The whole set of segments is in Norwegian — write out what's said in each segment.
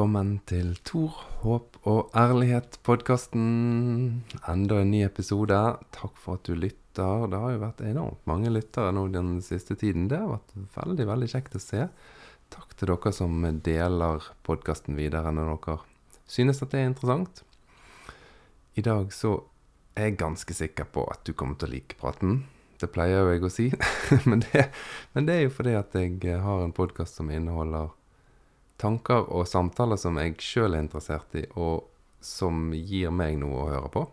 velkommen til Tor, håp og ærlighet-podkasten. Enda en ny episode. Takk for at du lytter. Det har jo vært enormt mange lyttere nå den siste tiden. Det har vært veldig, veldig kjekt å se. Takk til dere som deler podkasten videre når dere synes at det er interessant. I dag så er jeg ganske sikker på at du kommer til å like praten. Det pleier jo jeg å si, men, det, men det er jo fordi at jeg har en podkast som inneholder tanker og samtaler som jeg sjøl er interessert i, og som gir meg noe å høre på.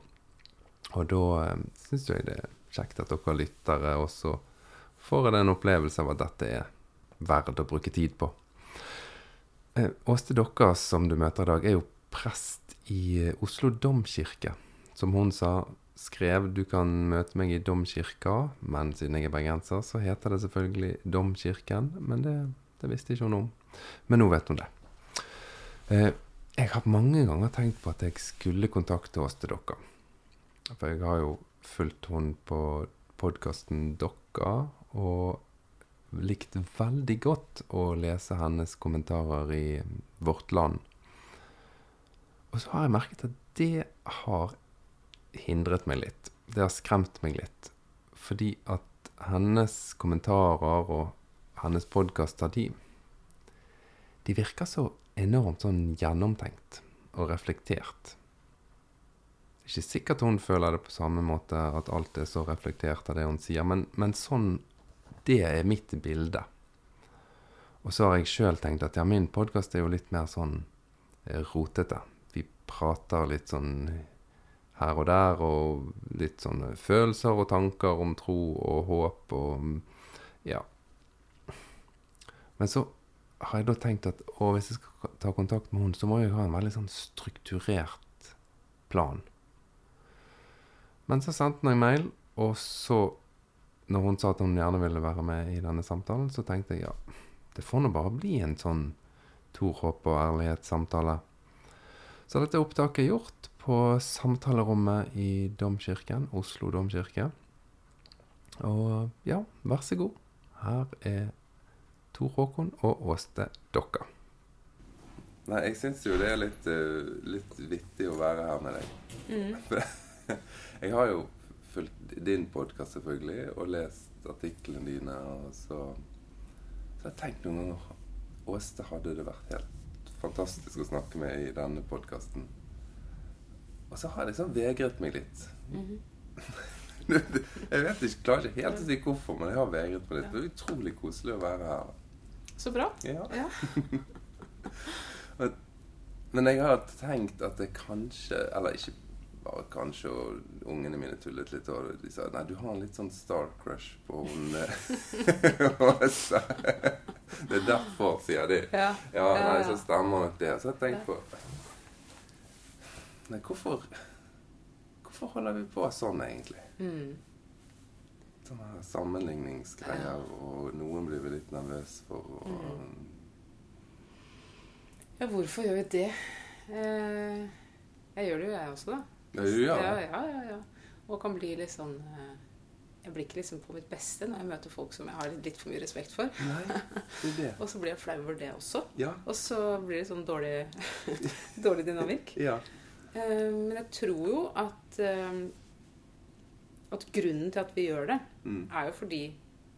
Og da eh, syns jeg det er kjekt at dere lyttere også får en opplevelse av at dette er verdt å bruke tid på. Eh, Åste Dokka, som du møter i dag, er jo prest i Oslo domkirke. Som hun sa, skrev du kan møte meg i domkirka, men siden jeg er bergenser, så heter det selvfølgelig Domkirken. Men det, det visste ikke hun om. Men nå vet hun det. Eh, jeg har mange ganger tenkt på at jeg skulle kontakte oss til dere. For jeg har jo fulgt hun på podkasten Dokka, og likt veldig godt å lese hennes kommentarer i Vårt Land. Og så har jeg merket at det har hindret meg litt. Det har skremt meg litt. Fordi at hennes kommentarer og hennes podkaster, de de virker så enormt sånn gjennomtenkt og reflektert. Det er ikke sikkert hun føler det på samme måte, at alt er så reflektert av det hun sier, men, men sånn Det er mitt bilde. Og så har jeg sjøl tenkt at ja, min podkast er jo litt mer sånn eh, rotete. Vi prater litt sånn her og der, og litt sånne følelser og tanker om tro og håp og Ja. Men så har jeg da tenkt at hvis jeg skal ta kontakt med henne, så må jeg ha en veldig sånn strukturert plan. Men så sendte en mail, og så, når hun sa at hun gjerne ville være med i denne samtalen, så tenkte jeg ja, det får nå bare bli en sånn torhåp og ærlighet-samtale. Så dette opptaket er gjort på samtalerommet i Domkirken, Oslo domkirke. Og ja, vær så god. Her er Tor Håkon og Åste Dokka. Nei, jeg syns jo det er litt, uh, litt vittig å være her med deg. Mm. jeg har jo fulgt din podkast selvfølgelig, og lest artiklene dine. Og så, så jeg har tenkt noen ganger Åste hadde det vært helt fantastisk å snakke med i denne podkasten. Og så har jeg liksom vegret meg litt. Mm -hmm. jeg vet ikke, klarer ikke helt å si hvorfor, men jeg har vegret meg litt. Det er utrolig koselig å være her. Så bra. Ja. ja. men jeg har tenkt at det kanskje Eller ikke bare kanskje, og ungene mine tullet litt, og de sa nei, du har en litt sånn star crush på hun Det er derfor, sier de. Ja, ja nei, så stemmer nok det. Så jeg tenkte på Nei, hvorfor Hvorfor holder vi på sånn, egentlig? Mm. Sånne sammenligningsgreier, og noen blir vi litt nervøse for. Og, mm. Ja, hvorfor gjør vi det? Eh, jeg gjør det jo, jeg også, da. Ja, ja. ja, ja, ja. Og kan bli litt sånn eh, Jeg blir ikke liksom på mitt beste når jeg møter folk som jeg har litt for mye respekt for. Nei, det det. og så blir jeg flau over det også. Ja. Og så blir det sånn dårlig, dårlig dynamikk. ja. Eh, men jeg tror jo at at grunnen til at vi gjør det, mm. er jo fordi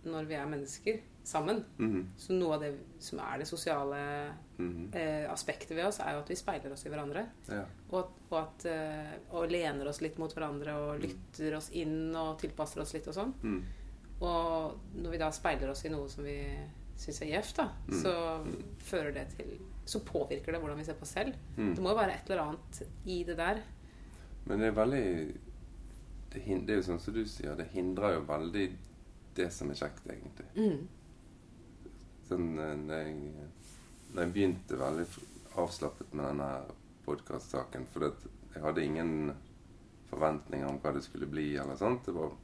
når vi er mennesker sammen mm. Så noe av det som er det sosiale mm. eh, aspektet ved oss, er jo at vi speiler oss i hverandre. Ja. Og, at, og, at, eh, og, lener oss litt mot hverandre og mm. lytter oss inn og tilpasser oss litt og sånn. Mm. Og når vi da speiler oss i noe som vi syns er gjevt, da, mm. så fører det til Så påvirker det hvordan vi ser på oss selv. Det må jo være et eller annet i det der. Men det er veldig det, det, er jo sånn som du sier, det hindrer jo veldig det som er kjekt, egentlig. Mm. Sånn eh, når jeg, når jeg, begynte veldig avslappet med denne podkast-saken For jeg hadde ingen forventninger om hva det skulle bli, eller sånt. Det var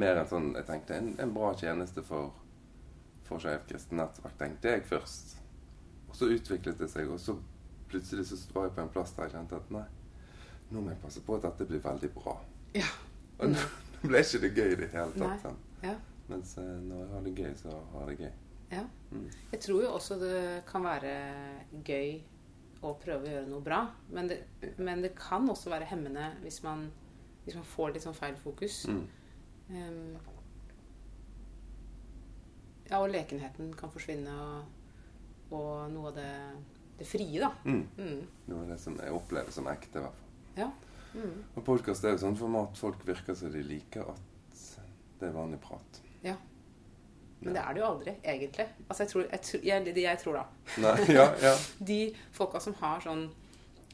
mer en sånn Jeg tenkte en, en bra tjeneste for, for Skeivt kristent nettverk, tenkte jeg først. Og så utviklet det seg, og så plutselig så var jeg på en plass der jeg kjente at nei, nå må jeg passe på at dette blir veldig bra. Ja. Og nå ble ikke det gøy i det hele tatt. Sånn. Ja. Mens uh, når jeg har det gøy, så har jeg det gøy. Ja. Mm. Jeg tror jo også det kan være gøy å prøve å gjøre noe bra. Men det, men det kan også være hemmende hvis man, hvis man får litt sånn feil fokus. Mm. Um, ja, og lekenheten kan forsvinne, og, og noe av det, det frie, da. Mm. Mm. Det var det som jeg opplever som ekte, i hvert fall. Ja. Mm. Og podkast er jo sånn format folk virker som de liker at det er vanlig prat. ja. Men det er det jo aldri, egentlig. Altså, jeg tror, jeg, jeg, jeg tror, da. Nei, ja, ja. De folka som har sånn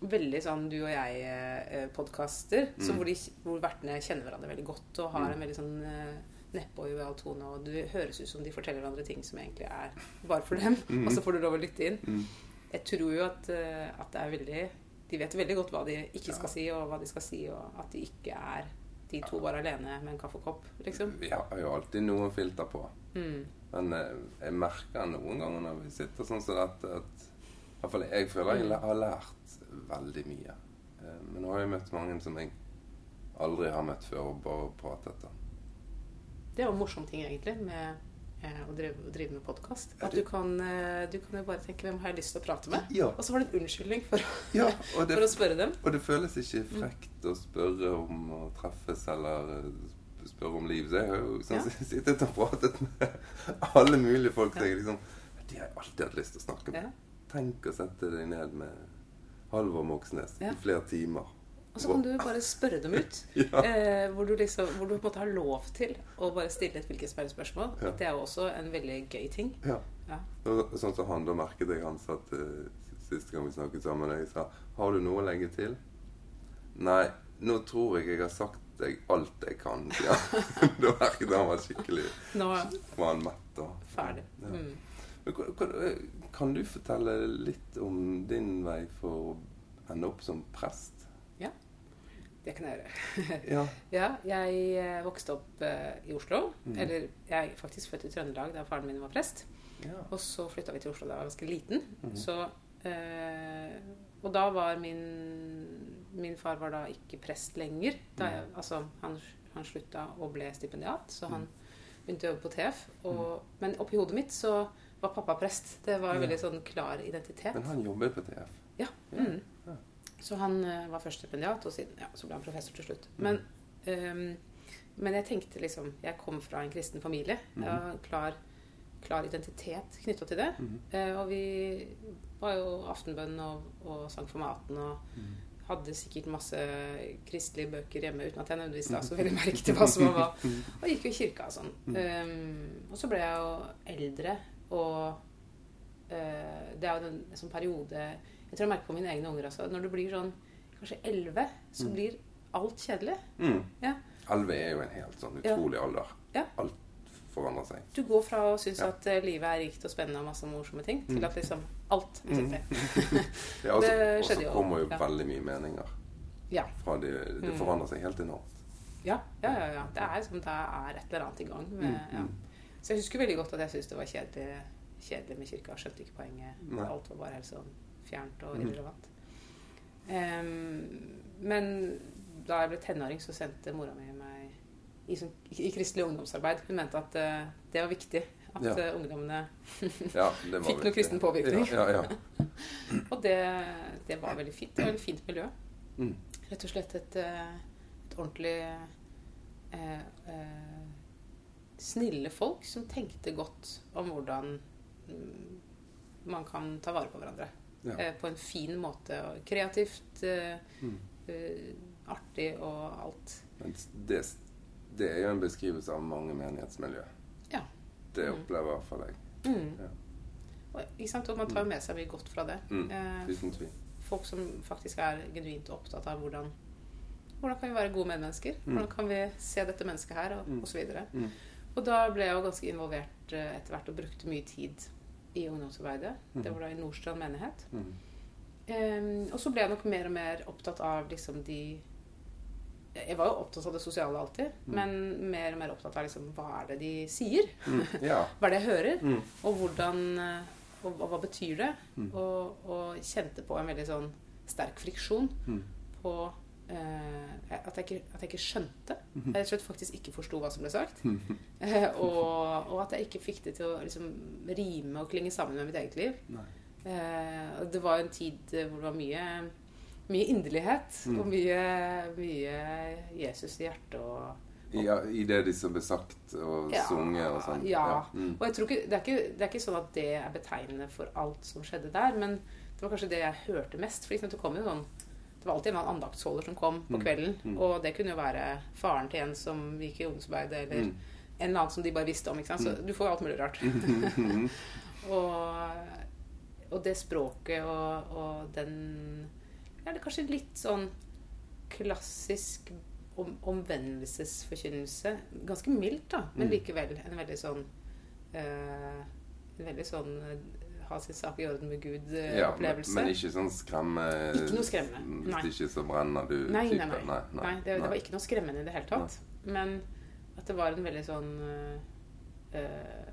veldig sånn du og jeg-podkaster, Mm. hvor, de, hvor vertene kjenner hverandre veldig godt og har en veldig sånn eh, neppe og jovial tone, og det høres ut som de forteller hverandre ting som egentlig er bare for dem, og så får du lov å lytte inn. Mm. Jeg tror jo at, eh, at det er veldig De vet veldig godt hva de ikke skal si, og hva de skal si, og at de ikke er de to bare alene med en kaffekopp, liksom. Vi har jo alltid noen filter på. Mm. Men eh, jeg merker noen ganger når vi sitter sånn som dette, at fall jeg føler jeg har lært veldig mye. Eh, Men nå har jeg møtt mange som jeg aldri har møtt før, og bare pratet. da. Det er jo en morsom ting, egentlig, med eh, å, drive, med podkast. At du kan, eh, du kan jo bare tenke 'Hvem har jeg lyst til å prate med?' Ja, Og så har du en unnskyldning for, ja det, for å spørre dem. og det føles ikke frekt å spørre om å treffes eller eh, spørre om liv. Så jeg har jo sånn, Ja. sittet og pratet med alle mulige folk Ja. jeg liksom De har jeg alltid hatt lyst til å snakke med. Tenk å sette deg ned med Halvor Moxnes i flere timer. Og så kan du bare spørre dem ut. Ja. Eh, hvor, du liksom, hvor du på en måte har lov til å bare stille et hvilket som helst spørsmål. Ja. Det er jo også en veldig gøy ting. Ja. Ja. Og Sånn som han, da merket jeg han satt til siste gang vi snakket sammen. Jeg sa 'Har du noe å legge til?' 'Nei, nå tror jeg jeg har sagt deg alt jeg kan', Ja. da merket han var skikkelig Nå var han mett. Og, ferdig. Ja. Mm. Kan- Kan du fortelle litt om din vei for å ende opp som prest? Det kan jeg gjøre. Ja. Ja, jeg eh, vokste opp uh, i Oslo. Mm. Eller jeg er faktisk født i Trøndelag da faren min var prest. ja. Og så flytta vi til Oslo da jeg var ganske liten. Mm. Så, uh, og da var min Min far var da ikke prest lenger. Da jeg, altså, han, han slutta og ble stipendiat, så han begynte å jobbe på TF. Og, Men oppi hodet mitt så var pappa prest. Det var en Ja. veldig sånn klar identitet. Men han jobber på TF. Ja. Ja. Mm. Så han eh, var først stipendiat, og siden, ja, så ble han professor til slutt. Men, um, men jeg tenkte liksom Jeg kom fra en kristen familie. Jeg har klar, klar identitet knytta til det. Mm. Uh, og vi var jo aftenbønn og, og sang for maten og mm. hadde sikkert masse kristelige bøker hjemme uten at jeg nødvendigvis la så veldig merke til hva som var. Og gikk jo i kirka og sånn. Um, og så ble jeg jo eldre, og uh, det er jo en sånn periode Jeg tror jeg merker på mine egne unger også. Når du blir sånn kanskje elleve, så Mm. blir alt kjedelig. Mm. Ja. Elleve er jo en helt sånn Ja. utrolig alder. Ja. Alt forandrer seg. Du går fra å synes Ja. at eh, livet er rikt og spennende og masse morsomme ting, til Mm. at liksom alt er Mm. Ja, det skjedde Det og så jo, kommer jo ja. veldig mye meninger. Ja. Fra de, det Mm. forandrer seg helt enormt. Ja, ja, ja, ja. Det er som det er et eller annet i gang. Med, ja. Så jeg husker veldig godt at jeg syntes det var kjedelig, kjedelig med kirka. Skjønte ikke poenget. Alt var bare helt sånn fjernt og Mm. irrelevant. Em, men da jeg ble tenåring, så sendte mora mi meg i, som, i kristelig ungdomsarbeid. Hun mente at uh, det var viktig. At Ja. eh, ungdommene Ja, var Fikk noe kristen påvirkning. Ja. Og det, det var veldig fint. Det var et fint miljø. Mm. Rett og slett et, eh, et ordentlig eh, eh, Snille folk som tenkte godt om hvordan mm, man kan ta vare på hverandre. Ja. Eh, på en fin måte. Og kreativt, eh, Mm. eh, artig og alt. Men det, det er jo en beskrivelse av mange menighetsmiljø. Ja. Det Mm. opplever i hvert fall jeg. Mm. Ja. Og, og man tar jo med seg mye godt fra det. Mm. Eh, folk som faktisk er genuint opptatt av hvordan hvordan kan vi være gode medmennesker? Mm. Hvordan kan vi se dette mennesket her? Og, Mm. og så videre. Mm. Og da ble jeg jo ganske involvert etter hvert og brukte mye tid i ungdomsarbeidet. Mm. Det var da i Nordstrand menighet. Mm. Um, og så ble jeg nok mer og mer opptatt av liksom de Jeg var jo opptatt av det sosiale alltid, Mm. men mer og mer opptatt av liksom hva er det de sier? Mm. Ja. Hva er det jeg hører? Mm. Og hvordan eh, Og, og hva betyr det? Mm. Og, og kjente på en veldig sånn sterk friksjon på at, jeg ikke, at jeg ikke skjønte. Mhm. Jeg rett og slett faktisk ikke forsto hva som ble sagt. Eh, og, og at jeg ikke fikk det til å liksom, rime og klinge sammen med mitt eget liv. Nei. Eh, det var en tid hvor det var mye, mye inderlighet Mm. og mye, mye Jesus i hjertet og Ja, I det de som ble sagt og Ja, sunget og sånn. ja. Mm. Og jeg tror ikke det, er ikke, det er ikke sånn at det er betegnende for alt som skjedde der, men det var kanskje det jeg hørte mest. For liksom, det kom jo sånn Det var alltid en andaktsholder som kom på Mm. kvelden. Mm. Og det kunne jo være faren til en som gikk i ungdomsarbeidet, eller Mm. en eller annen som de bare visste om. Så du får alt mulig rart. Mm. og, og det språket og, og den Ja, det er kanskje litt sånn klassisk om, omvendelsesforkynnelse. Ganske mildt, da, men Mm. likevel en veldig sånn øh, En veldig sånn ha sin sak i orden med Ja, men, Gud-opplevelse. men ikke sånn skremme Ikke noe skremmende, nei. Hvis ikke så brenner du Nei, nei, nei. nei, Nei, det, det var ikke noe skremmende i det hele tatt. Men at det var en veldig sånn eh, eh,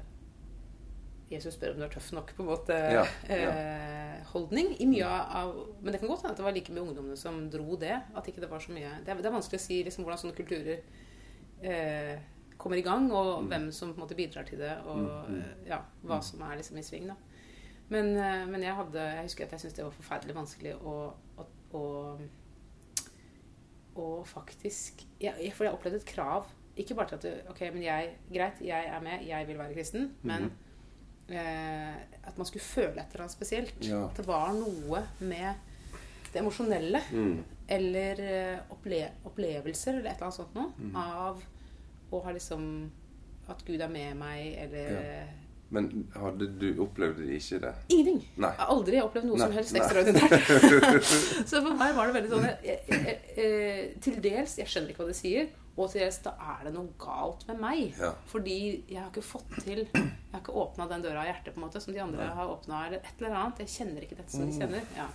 Jesus spør om du er tøff nok, på en måte, Ja, ja. Uh, holdning. I mye av, men det kan godt hende at det var like mye ungdommene som dro det. At ikke det var så mye Det er, det er vanskelig å si liksom, hvordan sånne kulturer uh, kommer i gang, og Mm. hvem som på en måte bidrar til det, og Mm, mm. eh, ja, hva som er liksom i sving. da. Men, eh, men jeg hadde Jeg husker at jeg syntes det var forferdelig vanskelig å, å, å å faktisk jeg, For jeg opplevde et krav. Ikke bare til at du, Ok, men jeg, greit, jeg er med, jeg vil være kristen. Men eh, at man skulle føle et eller annet spesielt. Ja. At det var noe med det emosjonelle. Mm. Eller eh, opple opplevelser eller et eller annet sånt noe. Mm. Av å ha liksom At Gud er med meg, eller Ja. Men hadde du opplevde de ikke det? Ingenting. Nei. Jeg har aldri opplevd noe Nei, som helst ekstraordinært. så for meg var det veldig sånn jeg, jeg, jeg, eh, Til dels Jeg skjønner ikke hva det sier. Og til dels da er det noe galt med meg. Ja. Fordi jeg har ikke fått til Jeg har ikke åpna den døra av hjertet på en måte som de andre. Mm. har åpna. Eller et eller annet. Jeg kjenner ikke dette som de kjenner. Ja.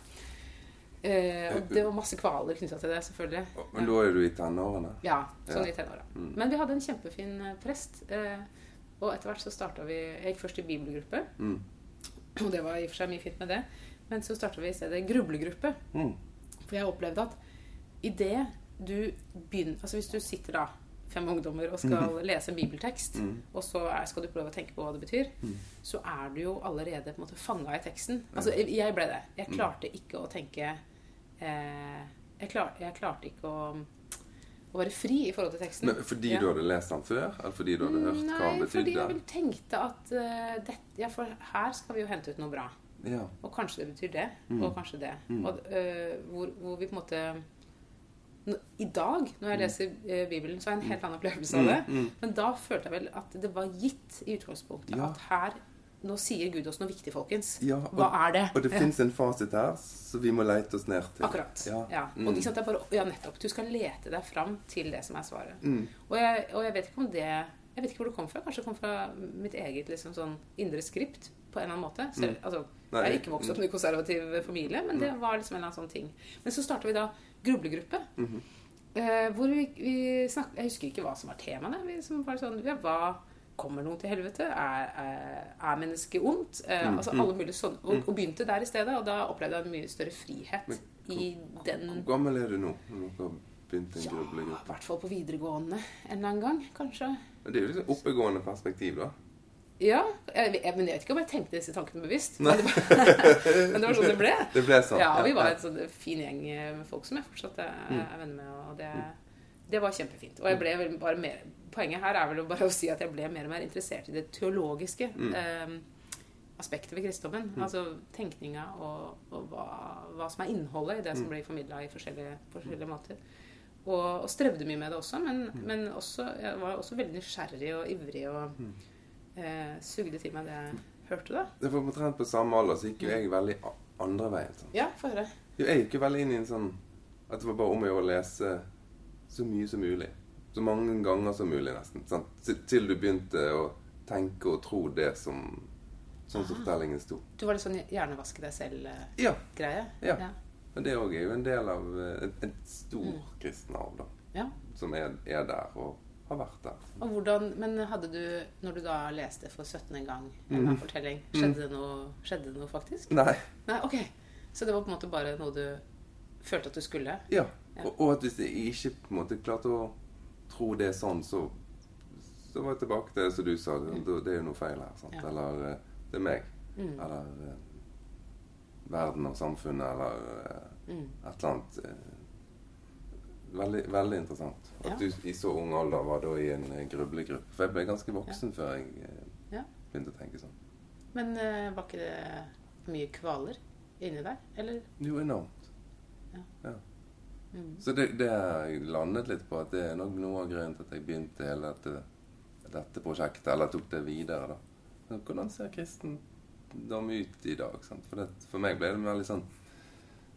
Eh, og det var masse kvaler knytta til det, selvfølgelig. Men da er du i tenårene? Ja, sånn Ja. i tenåra. Mm. Men vi hadde en kjempefin eh, prest. Eh, og etter hvert så starta vi Jeg gikk først i bibelgruppe. Mm. Og det var i og for seg mye fint med det. Men så starta vi i stedet grublegruppe. Mm. For jeg opplevde at idet du begynner Altså hvis du sitter da fem ungdommer og skal lese en bibeltekst, Mm. og så er, skal du prøve å tenke på hva det betyr, Mm. så er du jo allerede på en måte fanga i teksten. Altså jeg ble det. Jeg klarte ikke å tenke eh, jeg, klar, jeg klarte ikke å, å være fri i forhold til teksten. Men fordi Ja. du hadde lest den før? Eller fordi du hadde hørt hva den Nei, fordi jeg vel tenkte at uh, det, Ja, for her skal vi jo hente ut noe bra. Ja. Og kanskje det betyr det, Mm. og kanskje det. Mm. Og, uh, hvor, hvor vi på en måte I dag, når jeg leser øh, Bibelen, så har jeg en helt annen opplevelse av det. Mm, mm. Men da følte jeg vel at det var gitt i utgangspunktet at her Nå sier Gud oss noe viktig, folkens. Ja, Hva er det? og det fins en fasit her, så vi må lete oss ned til. Akkurat. Ja. Ja. Mm. Og ikke sant, bare, ja, nettopp. Du skal lete deg fram til det som er svaret. Mm. Og jeg, og jeg vet ikke om det Jeg vet ikke hvor det kom fra. Kanskje det kom fra mitt eget liksom, sånn indre skript på en eller annen måte. Selv, altså, Nei, jeg er ikke vokst opp i en konservativ familie, men det var liksom en eller annen sånn ting. Men så starta vi da grublegruppe. -hmm. hvor vi, vi snakket Jeg husker ikke hva som var temaene. Vi som var sånn, ja, hva Kommer noen til helvete? Er, er, er mennesket ondt? Eh, Mm, altså mm. alle mulige sånne. Og, og begynte der i stedet. Og da opplevde jeg en mye større frihet Men i den Hvor gammel er du nå? Når en Ja, i hvert fall på videregående en eller annen gang, kanskje. Det er jo liksom oppegående perspektiv, da. Ja, jeg, jeg, men jeg vet ikke om jeg tenkte disse tankene bevisst. Men det, var, men det var sånn det ble. Det ble sånn. Ja, vi var en sånn fin gjeng med folk som jeg fortsatt er, Mm. er venner med. Og det, det var kjempefint. Og jeg ble vel bare mer Poenget her er vel bare å si at jeg ble mer og mer interessert i det teologiske Mm. eh, aspektet ved kristendommen. Mm. Altså tenkninga og, og hva, hva som er innholdet i det som Mm. blir formidla i forskjellige, forskjellige måter. Og, og strevde mye med det også, men, Mm. men også, jeg var også veldig nysgjerrig og ivrig og Mm. eh, sugde til meg det jeg hørte, da. Det var omtrent på samme alder, så gikk jo jeg veldig andre veien. Sånn. Ja, få høre. Jeg gikk jo veldig inn i en sånn At det var bare om å gjøre å lese så mye som mulig. Så mange ganger som mulig, nesten. Sant? Til, du begynte å tenke og tro det som Sånn som Ah. fortellingen sto. Du var litt sånn hjernevaske deg selv-greie? Ja. Ja. Ja. Men det òg er jo en del av eh, et, stor Mm. kristen arv, da. Ja. Som er, er der og har vært der. Og hvordan, Men hadde du, når du da leste for 17. gang en mm. fortelling, skjedde det, noe, skjedde det noe faktisk? Nei. Nei, ok. Så det var på en måte bare noe du følte at du skulle? Ja. Ja. Og, og at hvis jeg ikke på en måte klarte å tro det sånn, så så var jeg tilbake til det som du sa. Det, det er jo noe feil her. Ja. Eller eh, det er meg. Mm. Eller eh, verden og samfunnet eller eh, Mm. et eller annet. Veldig, veldig interessant. At Ja. du i så ung alder var da i en grublegruppe. For jeg ble ganske voksen før jeg Ja. begynte å tenke sånn. Men uh, var ikke det mye kvaler inni der? Eller? Jo, enormt. Ja. Mm. Så det, det jeg landet litt på at det er nok noe av grunnen til at jeg begynte hele dette, dette prosjektet, eller tok det videre, da. Hvordan ser kristendom ut i dag? Sant? For, det, for meg ble det veldig sånn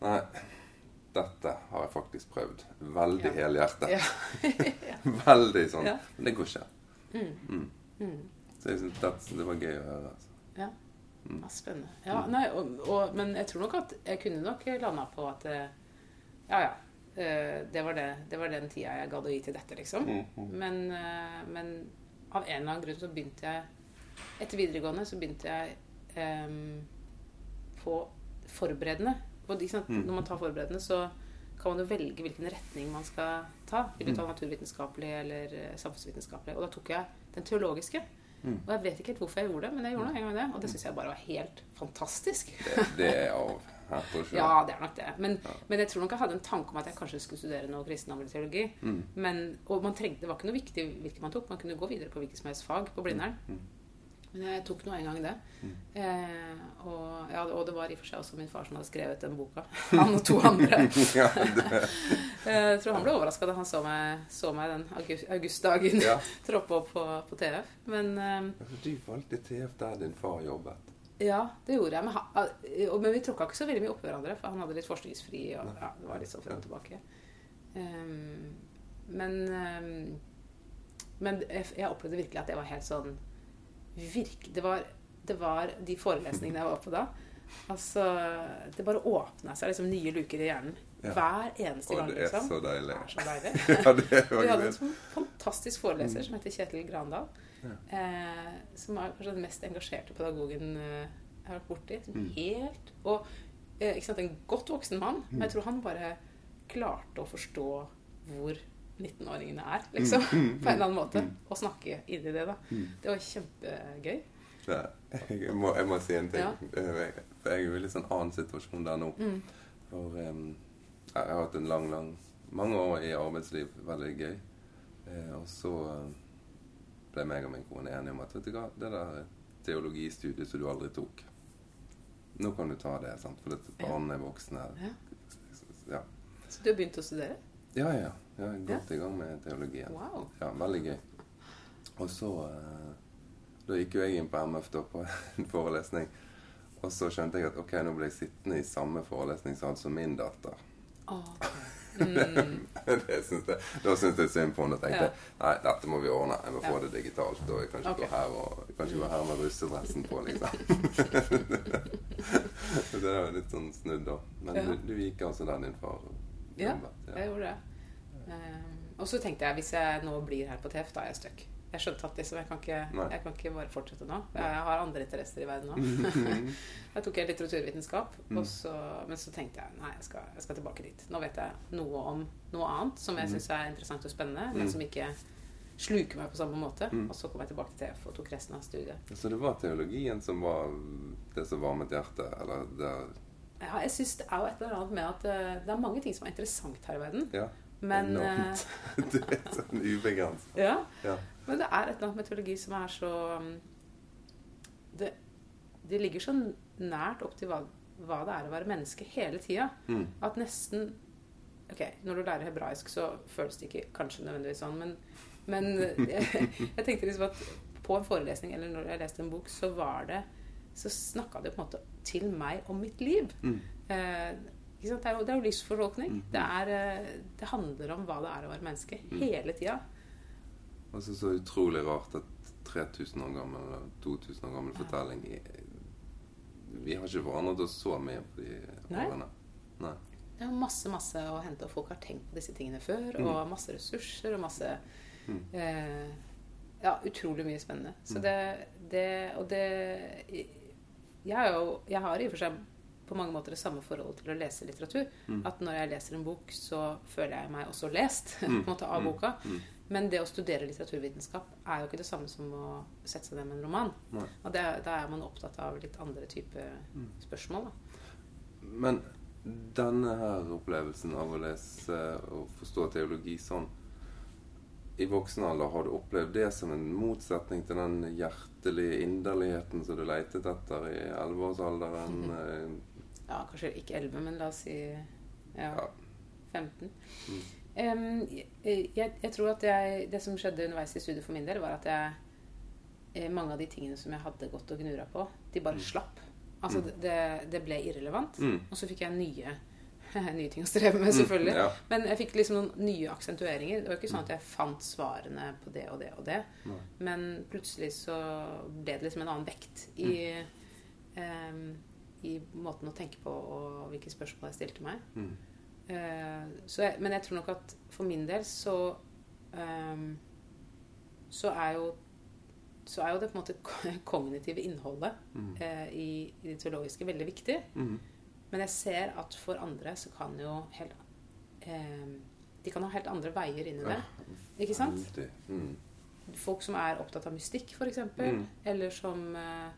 Nei, dette har jeg faktisk prøvd. Veldig Ja. helhjertet. Ja. Veldig sånn. Ja. Men det går ikke. Mm. Mm. Mm. Så jeg synes det, det var gøy å høre. Altså. Ja. Mm. ja spennende. Ja, nei, og, og, men jeg tror nok at jeg kunne nok landa på at eh, Ja, ja. Eh, Det var, det, det var den tida jeg gadd å gi til dette, liksom. Mm, mm. Men, eh, men av en eller annen grunn så begynte jeg Etter videregående så begynte jeg um, på forberedende. Og? Mm. Når man tar forberedende, så kan man jo velge hvilken retning man skal ta. Vil du ta naturvitenskapelig eller eh, samfunnsvitenskapelig? Og da tok jeg den teologiske. Mm. Og jeg vet ikke helt hvorfor jeg gjorde det, men jeg gjorde noe en gang det. Og det syns jeg bare var helt fantastisk. Det, det er her. Ja, det er nok det. Men, Ja. men jeg tror nok jeg hadde en tanke om at jeg kanskje skulle studere noe kristendomsteologi. Mm. Men, og man trengte, det var ikke noe viktig hvilket man tok. Man kunne gå videre på hvilket som helst fag på Blindern. Mm. Men jeg tok nå en gang det. Mm. Eh, og, ja, og det var i og for seg også min far som hadde skrevet den boka. Han og to andre. ja, Eh, Jeg tror han ble overraska da han så meg, så meg den august, augustdagen ja. troppe opp på, på TF. Men eh, Du valgte TF der din far jobbet. ja, det gjorde jeg. Men, han, men vi tråkka ikke så veldig mye opp hverandre, for han hadde litt forskningsfri. Og, ja, det var litt sånn frem og tilbake. Um, men um, men jeg, jeg opplevde virkelig at det var helt sånn virk, det, var, det var de forelesningene jeg var på da. Altså, Det bare åpna seg liksom nye luker i hjernen Ja. hver eneste Og gang. det liksom. så deilig. Det er så deilig. Ja, det er Vi hadde en sånn fantastisk foreleser som heter Kjetil Grandal. Ja. Eh, som er kanskje den mest engasjerte pedagogen eh, jeg har vært borti. Mm. Helt Og eh, ikke sant, en godt voksen mann, men Mm. jeg tror han bare klarte å forstå hvor 19-åringene er, liksom. Mm, mm, På en eller annen måte. mm. Og snakke inn i det, da. Mm. Det var kjempegøy. Ja, Jeg må, jeg må si en ting. Ja. Eh, For jeg er jo i litt sånn annen situasjon der nå. Mm. For um, jeg har hatt en lang, lang mange år i arbeidsliv. Veldig gøy. Eh, og så eh, ble meg og min kone enige om at vet du hva, det der teologistudiet som du aldri tok Nå kan du ta det, sant? for dette barna er voksne. Ja. Ja, Så du har begynt å studere? ja. ja. Jeg er godt i gang med teologien. Wow. Ja, veldig gøy. Og så eh, Da gikk jo jeg inn på MF da på en forelesning. Og så skjønte jeg at ok, nå ble jeg sittende i samme forelesningssal som min datter. Ok. Mm. det synes jeg, da syntes jeg synd på henne og tenkte Ja. nei, dette må vi ordne. Jeg må få det digitalt. Og jeg kan ikke okay. gå her og jeg kan ikke gå her med russedressen på, liksom. Det er jo litt sånn snudd, da. Men Ja. du, du gikk altså der din far Ja, jeg gjorde det. Ehm, og så tenkte jeg hvis jeg nå blir her på TF, da er jeg stuck. Jeg skjønte at liksom, jeg, kan ikke, jeg kan ikke bare fortsette nå. Jeg har andre interesser i verden nå. Jeg tok jeg litteraturvitenskap, Mm. og så, men så tenkte jeg nei, jeg skal, jeg skal tilbake dit. Nå vet jeg noe om noe annet som jeg Mm. syns er interessant og spennende, Mm. men som ikke sluker meg på samme måte. Mm. Og så kom jeg tilbake til TF og tok resten av studiet. Så det var teologien som var det som varmet hjertet? Eller det Ja, jeg syns det er jo et eller annet med at eh, det er mange ting som er interessant her i verden, Ja. Men eh, Enormt. det er sånn ubegrenset. ja, Ja. Men det er et eller annet med teologi som er så um, Det, det ligger så nært opp til hva, hva det er å være menneske hele tida. Mm. At nesten Ok, når du lærer hebraisk, så føles det ikke kanskje nødvendigvis sånn, men, men jeg, jeg tenkte liksom at på en forelesning eller når jeg leste en bok, så var det Så snakka det på en måte til meg om mitt liv. Mm. Eh? Det, er jo, det er jo livsfortolkning. Mm. Det, er, eh, det handler om hva det er å være menneske. Mm. Hele tida. Og så utrolig rart at 3000 år gammel eller 2000 år gammel Ja. fortelling Vi har ikke forandret oss så mye på de Nei. årene. Nei. Det er masse masse å hente, og folk har tenkt på disse tingene før. Mm. Og masse ressurser og masse Mm. eh, Ja, utrolig mye spennende. Så Mm. det, det Og det Jeg, jo, jeg har i og for seg på mange måter det samme forholdet til å lese litteratur. Mm. At når jeg leser en bok, så føler jeg meg også lest på en mm. måte av mm. boka. Mm. Men det å studere litteraturvitenskap er jo ikke det samme som å sette seg ned med en roman. Nei. Og da er man opptatt av litt andre typer spørsmål. Da. Men denne her opplevelsen av å lese og forstå teologi sånn i voksen alder, har du opplevd det som en motsetning til den hjertelige inderligheten som du leitet etter i 11-årsalderen? Eh, ja, kanskje ikke elleve, men la oss si ja, 15. Mm. Um, jeg, jeg, tror at jeg, det som skjedde underveis i studiet for min del, var at jeg eh, mange av de tingene som jeg hadde gått og gnura på, de bare mm. slapp. Altså, mm. det, det, ble irrelevant. Mm. Og så fikk jeg nye nye ting å streve med, mm, selvfølgelig. Mm, ja. Men jeg fikk liksom noen nye aksentueringer. Det var ikke sånn at jeg fant svarene på det og det og det. Nei. Men plutselig så ble det liksom en annen vekt i, mm. um, i måten å tenke på og hvilke spørsmål jeg stilte meg. Mm. Uh, jeg, men jeg tror nok at for min del så um, så er jo så er jo det på en måte kognitive innholdet mm. uh, i, i, det teologiske veldig viktig. Mm. Men jeg ser at for andre så kan jo helt eh, De kan ha helt andre veier inn i det. Ja, ikke sant? Mm. Folk som er opptatt av mystikk, f.eks. Mm. Eller som eh,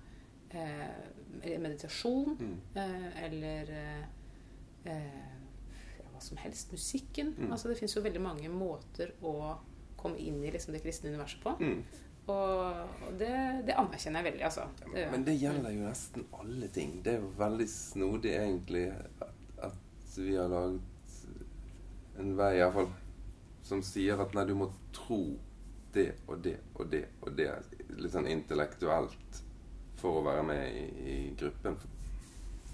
eh meditasjon. Mm. Eh, eller eh, eh, hva som helst. Musikken. Mm. Altså Det fins jo veldig mange måter å komme inn i liksom, det kristne universet på. Mm. Og det, det, anerkjenner jeg veldig, altså. Det, Men det gjelder jo nesten alle ting. Det er jo veldig snodig, egentlig, at, vi har laget en vei, iallfall, som sier at nei, du må tro det og det og det og det litt sånn intellektuelt for å være med i, i gruppen.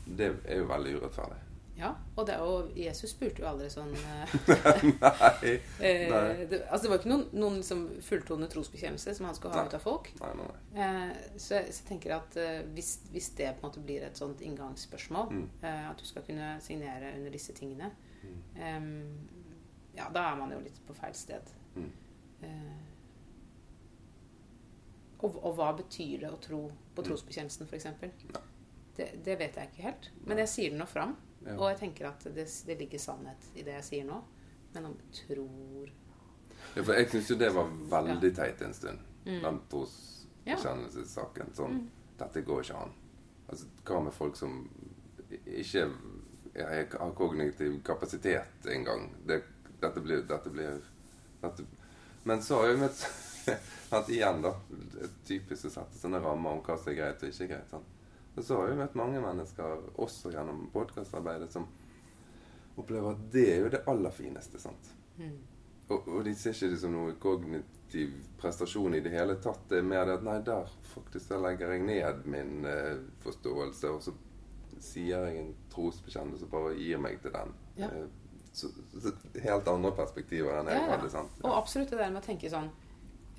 Det er jo veldig urettferdig. Ja, og det, er jo Jesus spurte jo aldri sånn eh, Nei. Eh, nei. det, altså det var ikke noen, noen liksom fulltone trosbekjennelse som han skulle ha nei. ut av folk. Nei, nei, eh, så, jeg, så, jeg tenker at eh, hvis, hvis, det på en måte blir et sånt inngangsspørsmål, mm. eh, at du skal kunne signere under disse tingene, mm. ja, da er man jo litt på feil sted. Mm. Eh, og, og, hva betyr det å tro på trosbekjennelsen, f.eks.? Det, det vet jeg ikke helt. Men jeg sier det nå fram. Ja. Og jeg tenker at det, det, ligger sannhet i det jeg sier nå. Men om tror Ja, for jeg syns jo det var veldig teit en stund. Mm. Den trosbekjennelsessaken. Sånn mm. Dette går ikke an. Altså, hva med folk som ikke har kognitiv kapasitet engang? Det, dette blir, dette blir dette. Men så har jeg møtt at igjen, da Typisk å sette sånne rammer om hva som er greit og ikke greit. Sånn. Og så har vi møtt mange mennesker, også gjennom podkastarbeidet, som opplever at det er jo det aller fineste. sant? Mm. Og, og, de ser ikke det som noe kognitiv prestasjon i det hele tatt. Det er mer det at nei, der faktisk der legger jeg ned min eh, forståelse, og så sier jeg en trosbekjennelse og bare gir meg til den. Ja. Uh, så, så, helt andre perspektiver enn jeg ja, ja. hadde. sant? Og absolutt det der med å tenke sånn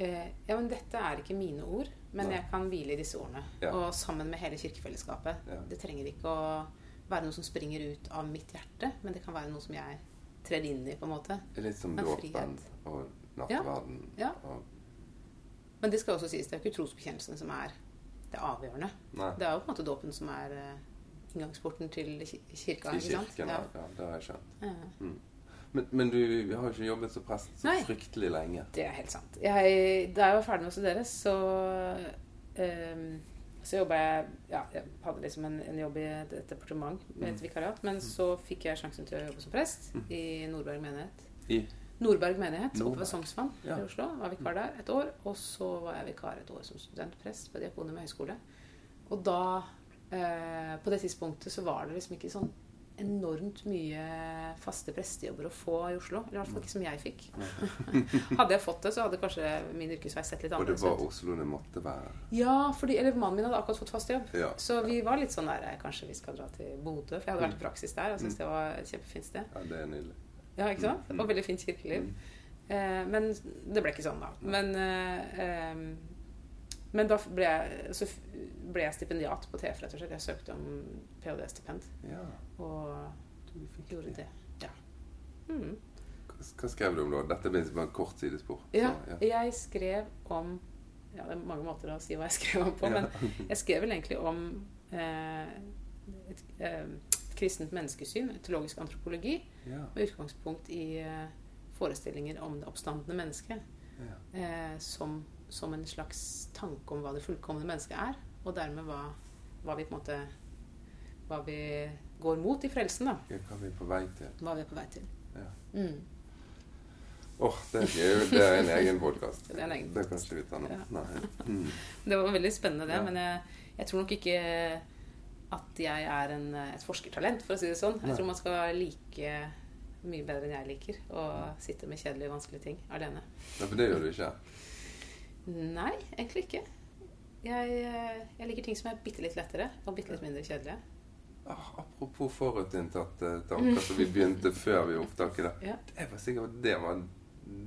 Ja, men dette er ikke mine ord. Men Nei. jeg kan hvile i disse ordene. Ja. Og sammen med hele kirkefellesskapet. Ja. Det trenger ikke å være noe som springer ut av mitt hjerte, men det kan være noe som jeg trer inn i, på en måte. Litt som dåpen og nattverden. Ja. Men det skal også sies, det er ikke trosbekjennelsen som er det avgjørende. Nei. Det er jo på en måte dåpen som er uh, inngangsporten til kirka. Til kirken, ja. ja. Det har jeg skjønt. Mm. Men, men, du har jo ikke jobbet som prest så Nei, fryktelig lenge. Det er helt sant. Jeg, da jeg var ferdig med å studere, så um, så jobba jeg Ja, jeg hadde liksom en, en jobb i et, et departement med et mm. vikariat. Men mm. så fikk jeg sjansen til å jobbe som prest mm. i Nordberg menighet. I? Nordberg menighet oppe ved Sognsvann ja. i Oslo. Var vikar der et år. Og så var jeg vikar et år som studentprest på Diakonium høgskole. Og da eh, På det tidspunktet så var det liksom ikke sånn enormt mye faste prestejobber å få i Oslo. Eller i hvert fall ikke som jeg fikk. hadde jeg fått det, så hadde kanskje min yrkesvei sett litt annerledes ut. Og det var Oslo det måtte være? Ja, fordi, eller mannen min hadde akkurat fått fast jobb. Ja. Så vi var litt sånn der Kanskje vi skal dra til Bodø? For jeg hadde vært i praksis der og syntes mm. det var et kjempefint sted. Ja, det er nydelig. Ja, ikke sant? Mm. Og veldig fint kirkeliv. Mm. Eh, men det ble ikke sånn, da. Men eh, eh, men da ble jeg, så ble jeg stipendiat på TF, rett og slett. Jeg søkte om ph.d.-stipend. Ja. Og gjorde det. Ja. Mm. Hva skrev du om da? Dette blir bare en kort sidespor. Ja, så, ja, jeg skrev om Ja, det er mange måter å si hva jeg skrev om på, ja. men jeg skrev vel egentlig om eh, et, eh, et, kristent menneskesyn, teologisk antropologi, ja. med utgangspunkt i eh, forestillinger om det oppstandende mennesket eh, som som en slags tanke om hva det fullkomne mennesket er. Og dermed hva, hva vi på en måte hva vi går mot i frelsen, da. Ja, Hva er vi på vei til? Hva vi er på vei til. Ja. Mm. Åh, det, er jo- det er en egen podkast. Det er en egen Det kan ikke ta nå. Ja. Nei. Mm. Det var veldig spennende, det. Ja. Men jeg, jeg tror nok ikke at jeg er en, et forskertalent, for å si det sånn. Nei. Jeg tror man skal like mye bedre enn jeg liker å sitte med kjedelige, vanskelige ting alene. Ja, for det gjør du ikke. Nei, egentlig ikke. Jeg, eh, jeg liker ting som er bitte litt lettere og bitte litt mindre kjedelige. Ah, apropos forutinntatte tanker som vi begynte før vi opptaket. da. Ja. Jeg var sikker på at det var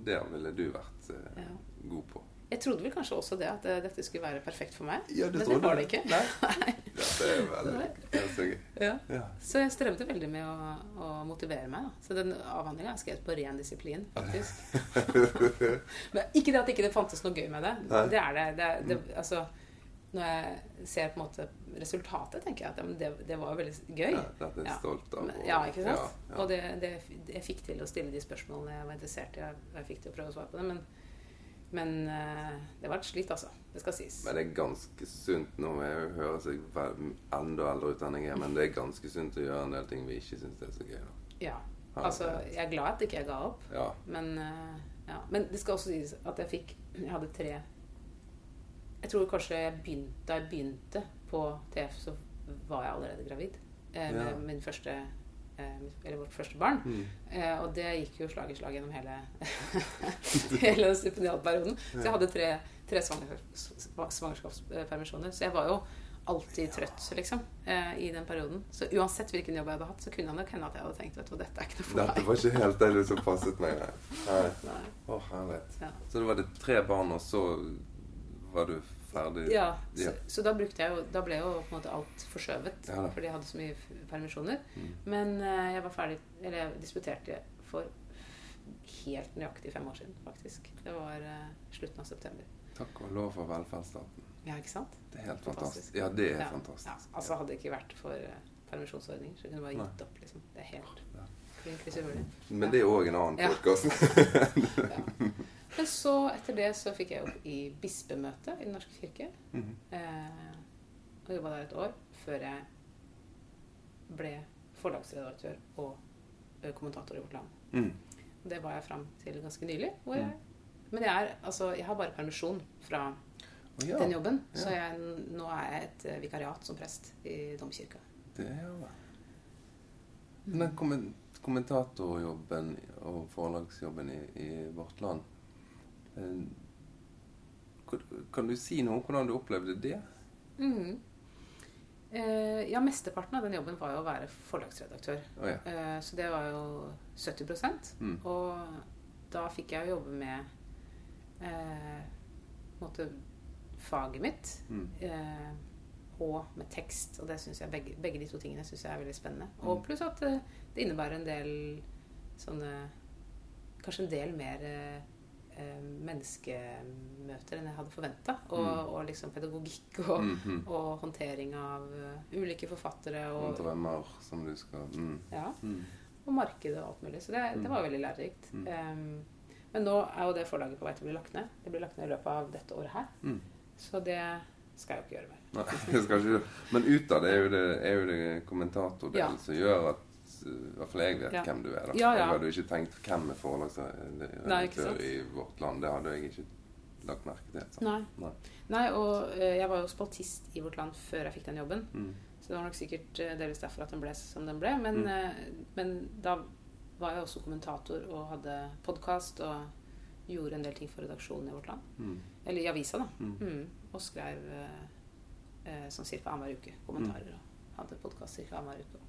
Der ville du vært eh, Ja. god på. Jeg trodde vel kanskje også det, at eh, dette skulle være perfekt for meg. Ja, det Men det var det ikke. Nei. Ja, det er veldig det er så gøy. Ja. Ja. Så jeg strevde veldig med å, å motivere meg. Da. Så den avhandlinga er skrevet på ren disiplin, faktisk. Men ikke det at ikke det fantes noe gøy med det. Nei. Det er det. det, er- det altså, når jeg ser på en måte resultatet, tenker jeg at ja, det, det var veldig gøy. Ja, det er jeg Ja. stolt av. Og- Ja, ikke sant? Ja. Og det, det, jeg fikk til å stille de spørsmålene jeg var interessert i. og Jeg fikk til å prøve å svare på det. Men, men eh, det var et slit, altså. Det skal sies. Men det er ganske sunt nå. Jeg seg enda eldre ut enn jeg er, men det er ganske sunt å gjøre en del ting vi ikke syns er så gøy. Da. Ja. Altså, jeg er glad at ikke jeg ga opp. Ja. Men, eh, ja. Men det skal også sies at jeg fikk Jeg hadde tre Jeg tror kanskje jeg begynte, da jeg begynte på TF, så var jeg allerede gravid. Eh, med Ja. min første eh, Eller vårt første barn. Mm. Eh, og det gikk jo slag i slag gjennom hele Hele stipendialperioden. Så jeg hadde tre, tre svangerskapspermisjoner. Så jeg var jo alltid trøtt, liksom, eh, i den perioden. Så uansett hvilken jobb jeg hadde hatt, så kunne det nok hende at jeg hadde tenkt vet du, dette er ikke noe for meg. Dette var ikke helt det som passet meg. Nei. Nei. Nei. Å, herlighet. Ja. Så det var det tre barn, og så var du ferdig? Ja, så, Ja. så da brukte jeg jo Da ble jo på en måte alt forskjøvet. Ja fordi jeg hadde så mye permisjoner. Mm. Men eh, jeg var ferdig Eller jeg disputerte for helt nøyaktig fem år siden, faktisk. Det var eh, slutten av september. Takk og lov for velferdsstaten. Ja, ikke sant? Det er helt Fantastisk. fantastisk. Ja, det er Ja, fantastisk. Ja, altså Hadde det ikke vært for uh, permisjonsordninger, så kunne du bare Nei. gitt opp. liksom. Det er helt Ja. Men det er òg en annen Ja. podkast. Men så, etter det, så fikk jeg jobb i bispemøtet i Den norske kirke. Mhm. Eh, og jobba der et år før jeg ble forlagsredaktør og kommentator i Vårt Land. Mm. Det var jeg fram til ganske nylig. Hvor jeg, men jeg, er, altså, jeg har bare permisjon fra oh, ja, den jobben. Ja. Så jeg, nå er jeg et vikariat som prest i domkirka. det er jo Men kommen- kommentatorjobben og forlagsjobben i, i Vårt Land eh, kan- Kan du si noe om hvordan du opplevde det? Mm. Eh, ja, mesteparten av den jobben var jo å være forlagsredaktør. Oh, ja. Eh, så det var jo 70 Mm. Og da fikk jeg jo jobbe med eh, måte faget mitt. Mm. Eh, og med tekst. Og det synes jeg begge, begge de to tingene syns jeg er veldig spennende. Og Mm. pluss at eh, det innebærer en del sånne Kanskje en del mer eh, eh, menneskemøter enn jeg hadde forventa. Og, Mm. og liksom pedagogikk og, Mhm. og håndtering av eh, ulike forfattere. Og drømmer som du skal mm. ja, Mm. og markedet og alt mulig. Så det, Mm. det var veldig lærerikt. Mm. Um, men nå er jo det forlaget på vei til å bli lagt ned. Det blir lagt ned i løpet av dette året her. Mm. Så det skal jeg jo ikke gjøre mer. Nei, det skal ikke du. Men utad er jo det, er jo det kommentatordelen Ja. som gjør at i hvert fall jeg vet Ja. hvem du er. da. Ja, ja. Jeg hadde ikke tenkt hvem er forlagsredaktør i vårt land. Det hadde jeg ikke lagt merke til. sant? Nei. Nei. Nei, og uh, jeg var jo spaltist i Vårt Land før jeg fikk den jobben. Mm. Så det var nok sikkert uh, delvis derfor at den ble som den ble. Men, Mm. uh, men da var jeg også kommentator og hadde podkast og gjorde en del ting for redaksjonen i Vårt Land. Mm. Eller i avisa, da. Mm. Mm. Og skrev sånn ca. annenhver uke kommentarer. Og hadde podkast ca. annenhver uke.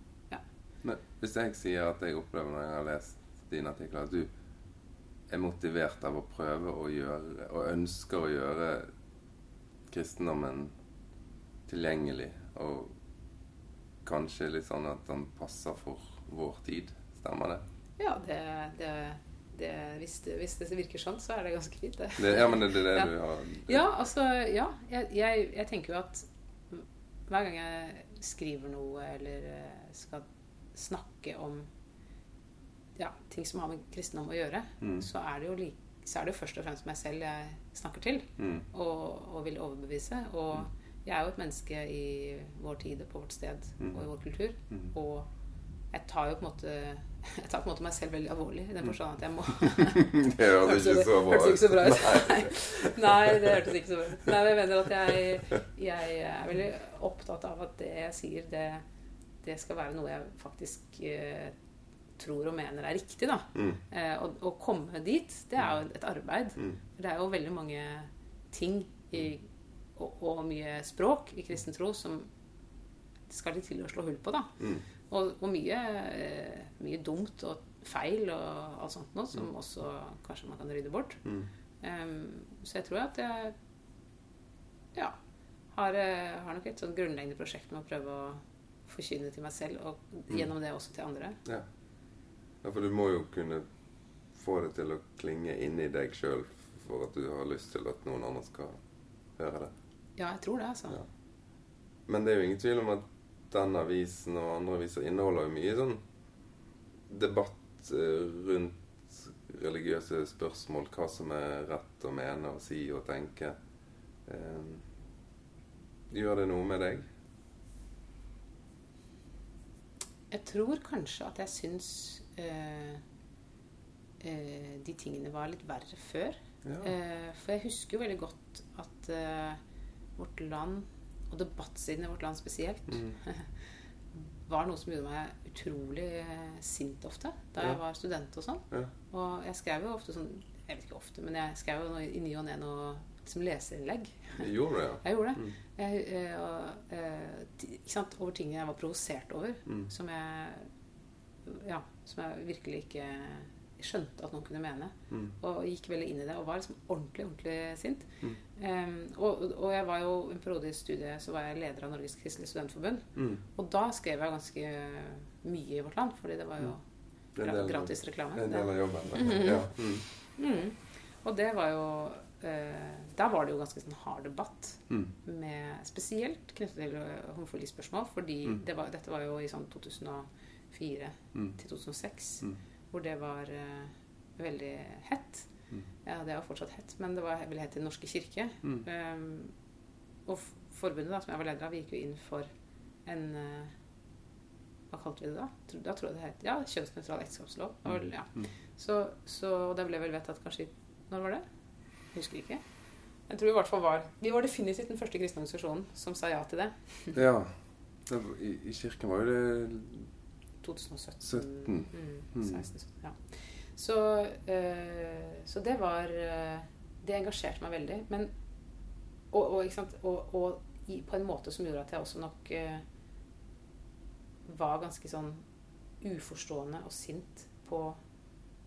Men hvis jeg sier at jeg opplever når jeg har lest dine artikler, at du er motivert av å prøve å gjøre, og ønsker å gjøre kristendommen tilgjengelig, og kanskje litt sånn at den passer for vår tid, stemmer det? Ja, det, det, det, hvis, det, hvis det virker sånn, så er det ganske fint, det. det ja, men det, er det Ja. du har Ja, altså Ja. Jeg, jeg, jeg tenker jo at hver gang jeg skriver noe eller eh, skal snakke om ja, ting som har med kristendom å gjøre, Mm. så er det jo så er det jo først og fremst meg selv jeg snakker til Mm. og, og vil overbevise. Og Jeg er jo et menneske i vår tid, og på vårt sted Mm. og i vår kultur. Mm. Og jeg tar jo på en måte Jeg tar på en måte meg selv veldig alvorlig i den forstand at jeg må Det hørtes ikke så bra ikke så bra ut. Nei. Nei, det hørtes ikke så bra ut. Nei, jeg mener at jeg, jeg er veldig opptatt av at det jeg sier, det, det skal være noe jeg faktisk eh, tror og mener er riktig. da. Mm. Eh, og å komme dit, det er jo et arbeid. Mm. Det er jo veldig mange ting i, og, og mye språk i kristen tro som skal det til å slå hull på. da. Mm. Og, og mye, eh, mye dumt og feil og alt sånt noe som også kanskje man kan rydde bort. Mm. Em, så jeg tror at jeg ja, har, eh, har nok et sånn grunnleggende prosjekt med å prøve å forkynne til meg selv, og gjennom det også til andre. Ja. ja, for du må jo kunne få det til å klinge inni deg sjøl for at du har lyst til at noen andre skal høre det. Ja, jeg tror det, altså. Ja. Men det er jo ingen tvil om at den avisen og andre aviser inneholder jo mye sånn debatt eh, rundt religiøse spørsmål, hva som er rett å mene og si og tenke. Eh, gjør det noe med deg? Jeg tror kanskje at jeg syns øh, øh, de tingene var litt verre før. Ja. Uh, for jeg husker jo veldig godt at uh, vårt land, og debattsiden i vårt land spesielt, Mm. var noe som gjorde meg utrolig uh, sint ofte da Ja. jeg var student og sånn. Ja. Og jeg skrev jo ofte sånn Jeg vet ikke ofte, men jeg skrev jo i ny og ne noe som leserinnlegg. Gjorde det, ja. Jeg gjorde det. Mm. Jeg, eh, og, eh, ikke sant? Over ting jeg var provosert over. Mm. Som jeg Ja, som jeg virkelig ikke skjønte at noen kunne mene. Mm. Og gikk veldig inn i det og var liksom ordentlig, ordentlig sint. Mm. Um, og, og jeg var jo en periode i studiet så var jeg leder av Norges Kristelige Studentforbund. Mm. Og da skrev jeg ganske mye i Vårt Land, fordi det var jo del- gratis reklame. Det en del av jobben. Ja. Mm. Mm. Og det var jo Der var det jo ganske sånn hard debatt. Mm. Med, spesielt knyttet til eh, homofilispørsmål. Fordi Mm. det var, dette var jo i sånn 2004 Mm. til 2006. Mm. Hvor det var uh, veldig hett. Mm. Ja, det var fortsatt hett, men det var veldig hett i Den norske kirke. Um, og forbundet da, som jeg var leder av, vi gikk jo inn for en uh, Hva kalte vi det da? Da tror jeg det het ja, kjønnsnøytral ekteskapslov. Det Ja. Så, så og det ble vel vedtatt kanskje Når var det? Husker ikke. Jeg tror i hvert fall var Vi var definitivt den første kristne organisasjonen som sa ja til det. ja. I, I kirken var jo det 2017. 17. Mm, Mm. 16, 17, ja. Så, øh, så det var eh, Det engasjerte meg veldig. Men Og, og, og, og i, på en måte som gjorde at jeg også nok øh, var ganske sånn uforstående og sint på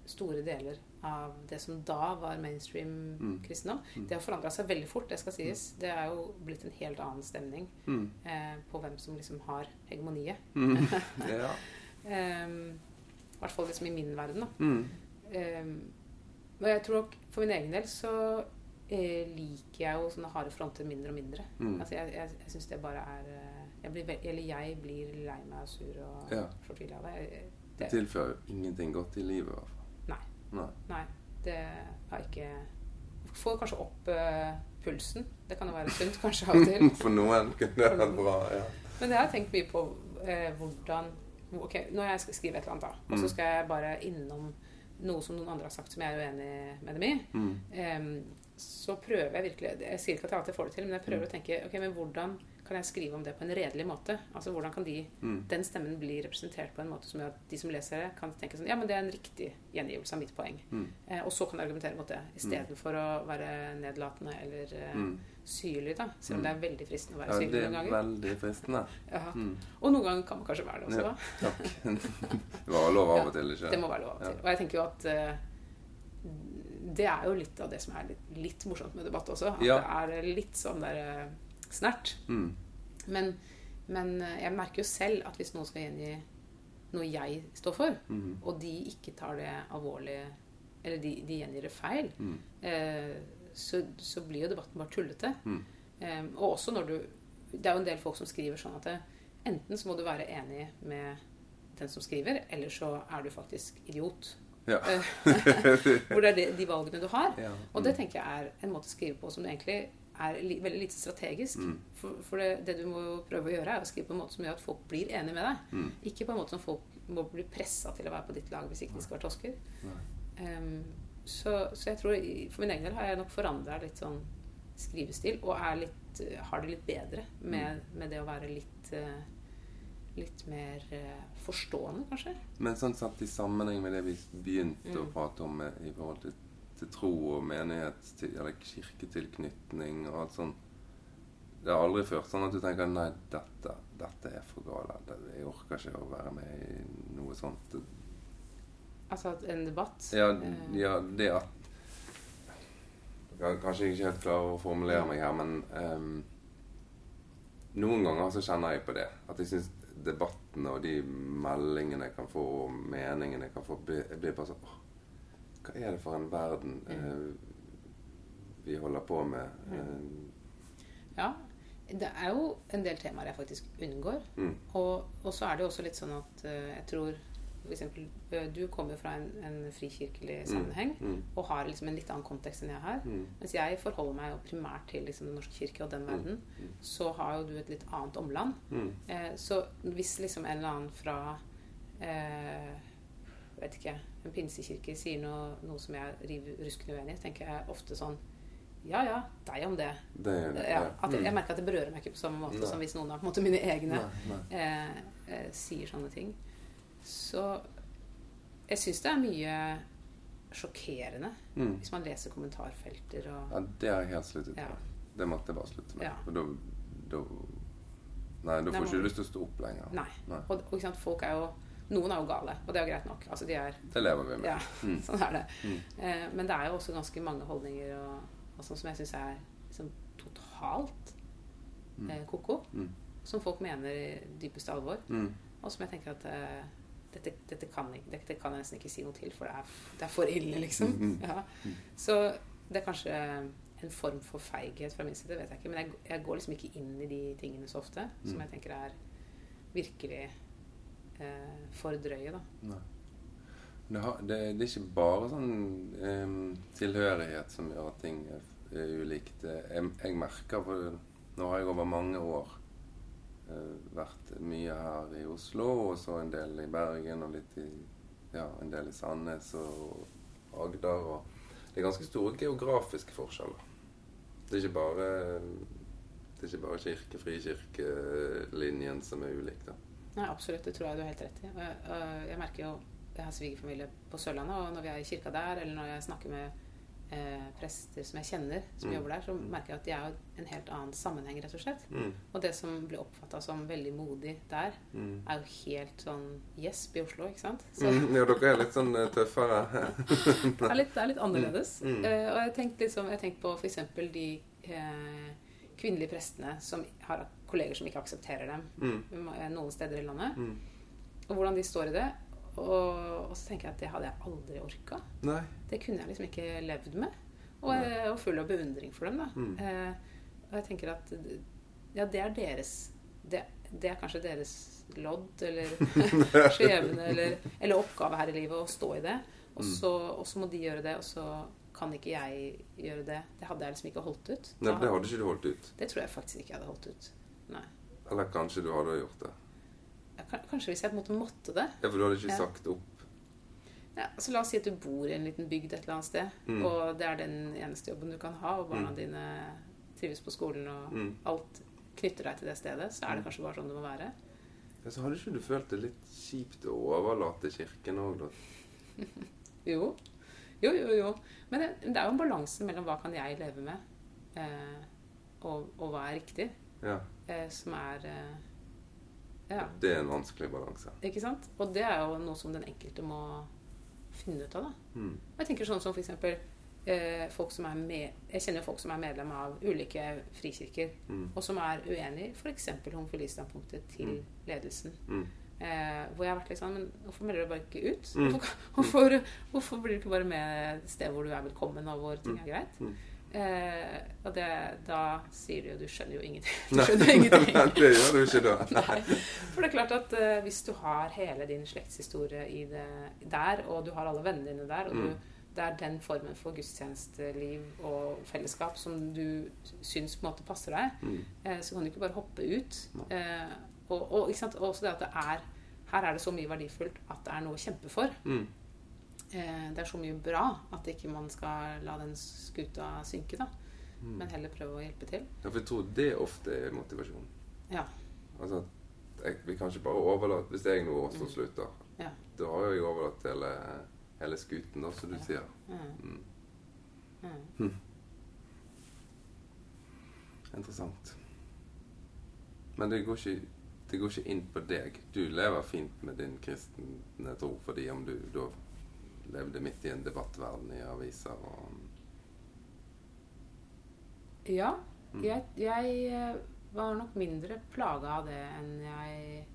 store deler av det som da var mainstream Mm. kristendom. Mm. Det har forandra seg veldig fort, det skal sies. Det er jo blitt en helt annen stemning Mm. eh, på hvem som liksom har hegemoniet. Mm. Ja. Ehm, I hvert fall liksom i min verden. Da. Mm. Ehm, og jeg tror nok for min egen del så eh, liker jeg jo sånne harde fronter mindre og mindre. Mm. Altså jeg jeg, jeg syns det bare er eh, jeg blir, Eller jeg blir lei meg og sur og Ja. fortvila av det. Det tilfører ingenting godt i livet, i hvert fall. Nei. Nei. Det har ikke Får kanskje opp uh, pulsen. Det kan jo være sunt kanskje av og til. For noen kunne det vært bra. Ja. Men jeg har tenkt mye på uh, hvordan Ok, Når jeg skal skrive et eller annet, da, og Mm. så skal jeg bare innom noe som noen andre har sagt som jeg er uenig med dem i, Mm. um, så prøver jeg virkelig Jeg sier ikke at jeg alltid får det til, men jeg prøver Mm. å tenke ok, men hvordan kan jeg skrive om det på en redelig måte? Altså Hvordan kan de, Mm. den stemmen bli representert på en måte som gjør at de som leser det, kan tenke sånn Ja, men det er en riktig gjengivelse av mitt poeng. Mm. Eh, og så kan jeg argumentere mot det, istedenfor å være nedlatende eller eh, Mm. syrlig, da. Selv om det er veldig fristende å være Ja, syrlig det er noen ganger. veldig fristende. Ja. Mm. Og noen ganger kan man kanskje være det også, Ja. da. Takk. Det var lov av og til, ikke Det må være lov av og til. Og jeg tenker jo at eh, det er jo litt av det som er litt, litt morsomt med debatt også. At Ja. det er litt sånn der eh, snert. Mm. Men, men eh, jeg merker jo selv at hvis noen skal gjengi noe jeg står for, Mm. og de ikke tar det alvorlig, eller de, de gjengir det feil, Mm. eh, så, så blir jo debatten bare tullete. Mm. Eh, og også når du Det er jo en del folk som skriver sånn at det, enten så må du være enig med den som skriver, eller så er du faktisk idiot. Ja. Eh, Hvor det er de, de valgene du har. ja. Og det tenker jeg er en måte å skrive på som du egentlig er li, veldig lite strategisk. Mm. For, for det, det du må prøve å gjøre, er å skrive på en måte som gjør at folk blir enige med deg. Mm. Ikke på en måte som folk må bli pressa til å være på ditt lag hvis ikke de skal være tosker. Um, så, så jeg tror For min egen del har jeg nok forandra litt sånn skrivestil, og er litt, har det litt bedre med, med det å være litt uh, Litt mer eh, forstående, kanskje. Men sånn satt i sammenheng med det vi begynte å Mm. prate om eh, i forhold til, til tro og menighet, til, eller kirketilknytning og alt sånt Det har aldri ført sånn at du tenker nei, dette, dette er for gale. Jeg orker ikke å være med i noe sånt. Altså en debatt Ja, eh, ja det at Jeg Kanskje jeg ikke helt klarer å formulere meg her, men um, noen ganger så kjenner jeg på det. At jeg syns debattene og de meldingene jeg kan få, og meningene jeg kan få, blir- bare sånn Hva er det for en verden eh, vi holder på med? Eh, Ja. Det er jo en del temaer jeg faktisk unngår. mm, Og, og så er det jo også litt sånn at eh, jeg tror eksempel, eh, Du kommer jo fra en, en frikirkelig sammenheng mm, og har liksom en litt annen kontekst enn jeg har. mm, Mens jeg forholder meg jo primært til liksom Den norske kirke og den verden. mm. Så har jo du et litt annet omland. mm, Eh, så hvis liksom en eller annen fra eh, vet ikke, en pinsekirke sier noe, noe som jeg river ruskende uenig i, tenker jeg ofte sånn Ja ja, deg om det. Det er det. Ja, at jeg jeg merker at det berører meg ikke på samme måte Nei. som hvis noen av på en måte, mine egne Nei, nei. eh, eh, sier sånne ting. Så jeg syns det er mye sjokkerende Mm. hvis man leser kommentarfelter og Ja, det har jeg helt sluttet Ja. Det måtte jeg bare slutte med. Ja. For da, da Nei, da får ikke du lyst til å stå opp lenger. Nei. Nei. Og, og ikke sant, folk er jo Noen er jo gale, og det er jo greit nok. Altså, de er Det lever vi med. Ja, Mm. sånn er det. Mm. Eh, men det er jo også ganske mange holdninger og, og sånn som jeg syns er liksom totalt Mm. eh, ko-ko. Mm. Som folk mener i dypeste alvor. Mm. Og som jeg tenker at eh, dette, dette, kan dette kan jeg nesten ikke si noe til, for det er, det er for ille, liksom. Mm. Ja. Så det er kanskje en form for feighet fra min side, vet jeg ikke. Men jeg, jeg går liksom ikke inn i de tingene så ofte, som jeg tenker er virkelig eh, for drøye, da. Nei. Det, har, det, det er ikke bare sånn em, tilhørighet som gjør at ting er, er ulikt. Jeg, jeg merker for Nå har jeg over mange år eh, vært mye her i Oslo, og så en del i Bergen, og litt i Ja, en del i Sandnes og Agder. Og det er ganske store geografiske forskjeller. Det er ikke bare det er ikke bare kirke-frikirkelinjen som er ulik, da. Nei, absolutt. Det tror jeg du har helt rett i. Og Jeg, og jeg merker jo Jeg har svigerfamilie på Sørlandet, og når vi er i kirka der, eller når jeg snakker med eh, prester som jeg kjenner, som Mm. jobber der, så merker jeg at de er jo en helt annen sammenheng, rett og slett. Mm. Og det som blir oppfatta som veldig modig der, Mm. er jo helt sånn gjesp i Oslo, ikke sant? Så Mm, ja, dere er litt sånn eh, tøffere. det, er litt, det er litt annerledes. Eh, og jeg tenkte liksom, jeg tenkte på f.eks. de eh, kvinnelige prestene som har kolleger som ikke aksepterer dem Mm. eh, noen steder i landet. Mm. Og hvordan de står i det. Og, og så tenker jeg at det hadde jeg aldri orka. Nei. Det kunne jeg liksom ikke levd med. Og jeg er full av beundring for dem, da. Mm. Eh, og jeg tenker at ja, det er deres Det, det er kanskje deres lodd eller skjebne eller, eller oppgave her i livet å stå i det. Og Mm. så, og så må de gjøre det, og så kan ikke jeg gjøre det. Det hadde jeg liksom ikke holdt ut. Nei, det hadde ikke du holdt ut. det tror jeg faktisk ikke jeg hadde holdt ut. Nei. Eller kanskje du hadde gjort det. Ja, Kanskje hvis jeg på en måte måtte det. Ja, For du hadde ikke Ja. sagt opp. Ja, så La oss si at du bor i en liten bygd et eller annet sted, Mm. og det er den eneste jobben du kan ha, og barna Mm. dine trives på skolen, og Mm. alt knytter deg til det stedet, så er det Mm. kanskje bare sånn det må være. Ja, så hadde ikke du følt det litt kjipt å overlate kirken òg, da? Jo. Jo, jo, jo. Men det, det er jo en balanse mellom hva kan jeg leve med, eh, og, og hva er riktig, Ja. eh, som er eh, Ja, Det er en vanskelig balanse. ikke sant? Og det er jo noe som den enkelte må finne ut av, da. Mm. Jeg tenker sånn som for eksempel eh, folk som er med, Jeg kjenner jo folk som er medlem av ulike frikirker, Mm. og som er uenig i f.eks. homofilistandpunktet til Mm. ledelsen. Mm. Eh, hvor jeg har vært sånn Men hvorfor melder du bare ikke ut? Mm. Hvorfor, hvorfor, hvorfor blir du ikke bare med et sted hvor du er velkommen, og hvor ting Mm. er greit? Eh, og det, da sier du jo Du skjønner jo ingenting. Du Nei. skjønner ingenting. Nei, det gjør du ikke da. Nei. For det er klart at eh, hvis du har hele din slektshistorie i det, der, og du har alle vennene dine der, og Mm. du det er den formen for gudstjenesteliv og fellesskap som du syns på en måte passer deg, Mm. eh, så kan du ikke bare hoppe ut. Eh, og? Og også det at det er her er det så mye verdifullt at det er noe å kjempe for. Mm. Eh, det er så mye bra at ikke man skal la den skuta synke, da. Mm. Men heller prøve å hjelpe til. Ja, for jeg tror det ofte er motivasjon. Ja. Altså, at jeg, vi kan ikke bare overlate Hvis jeg nå også Mm. slutter, Ja. da har jeg overlatt hele, hele skuten, da, som du Ja. sier. Mm. Mm. Mm. Interessant. Men det går, ikke, det går ikke inn på deg. Du lever fint med din kristne tro fordi om du da levde midt i en debattverden i aviser og Ja. Mm. Jeg, jeg eh, var nok mindre plaga av det enn jeg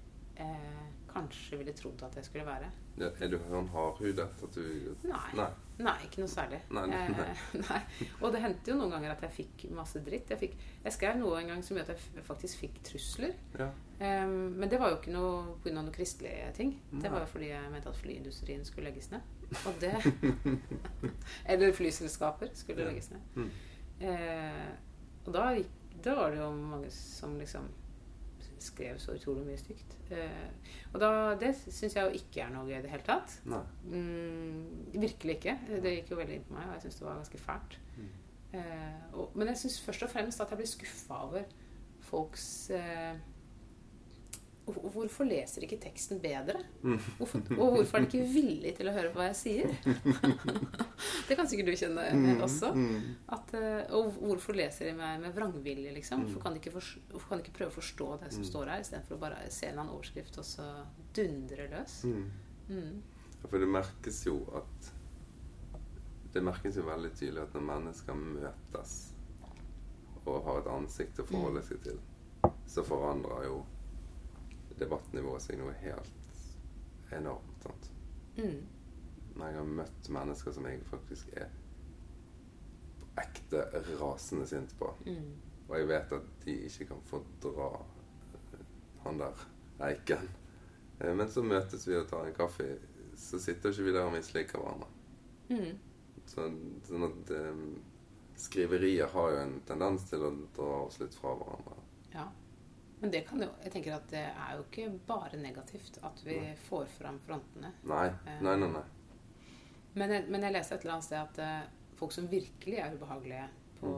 eh, kanskje ville trodd at jeg skulle være. Ja, Er du sånn hardhudet at du Nei. Nei. Nei, ikke noe særlig. Nei, nei, nei. Eh, nei. Og det hendte jo noen ganger at jeg fikk masse dritt. Jeg, fikk, jeg skrev noe en gang som gjorde at jeg faktisk fikk trusler. Ja. Em, men det var jo ikke noe pga. noen kristelige ting. Det var jo fordi jeg mente at flyindustrien skulle legges ned. Og det Eller flyselskaper skulle Ja. legges ned. Mm. Eh, og da, gikk, da var det jo mange som liksom skrev så utrolig mye stygt. Eh, og da, det syns jeg jo ikke er noe gøy i det hele tatt. Mm, virkelig ikke. Det gikk jo veldig inn på meg, og jeg syns det var ganske fælt. Mm. Eh, og, men jeg syns først og fremst at jeg blir skuffa over folks eh, Hvorfor leser ikke teksten bedre? Mm. Hvorfor, og hvorfor er de ikke villige til å høre på hva jeg sier? det kan sikkert du kjenne også. Mm. At, eh, og hvorfor leser de meg med vrangvilje, liksom? Mm. Hvorfor kan, de ikke for, kan de ikke prøve å forstå det som Mm. står her, istedenfor å bare se en eller annen overskrift og så dundre løs? Mm. Mm. Ja, For det merkes jo at Det merkes jo veldig tydelig at når mennesker møtes og har et ansikt å forholde Mm. seg til, så forandrer jo debattnivået seg noe helt enormt. sant? Mm. Når jeg har møtt mennesker som jeg faktisk er ekte rasende sint på, Mm. og jeg vet at de ikke kan fordra han der eiken. Eh, Men så møtes vi og tar en kaffe, så sitter ikke vi der og misliker hverandre. Mm. Sånn, sånn at um, skriverier har jo en tendens til å dra oss litt fra hverandre. Ja. Men det kan jo Jeg tenker at det er jo ikke bare negativt at vi Nei. får fram frontene. Nei, nei, nei. nei. Men jeg, men jeg leste et eller annet sted at eh, folk som virkelig er ubehagelige på,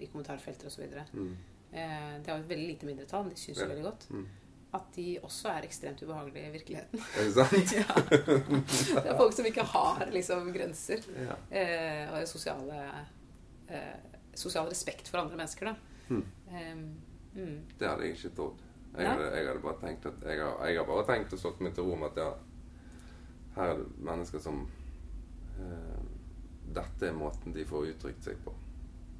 i kommentarfelter osv. Mm. Eh, det er jo et veldig lite mindretall, men de syns jo Ja. veldig godt. Mm. At de også er ekstremt ubehagelige i virkeligheten. Er det sant? ja. Det er folk som ikke har liksom grenser. Ja. Eh, og sosiale eh, Sosial respekt for andre mennesker, da. Hmm. Eh, mm. Det hadde jeg ikke trodd. Jeg jeg hadde bare tenkt at jeg har, jeg har bare tenkt og slått meg til ro med at ja, her er det mennesker som eh, Dette er måten de får uttrykt seg på.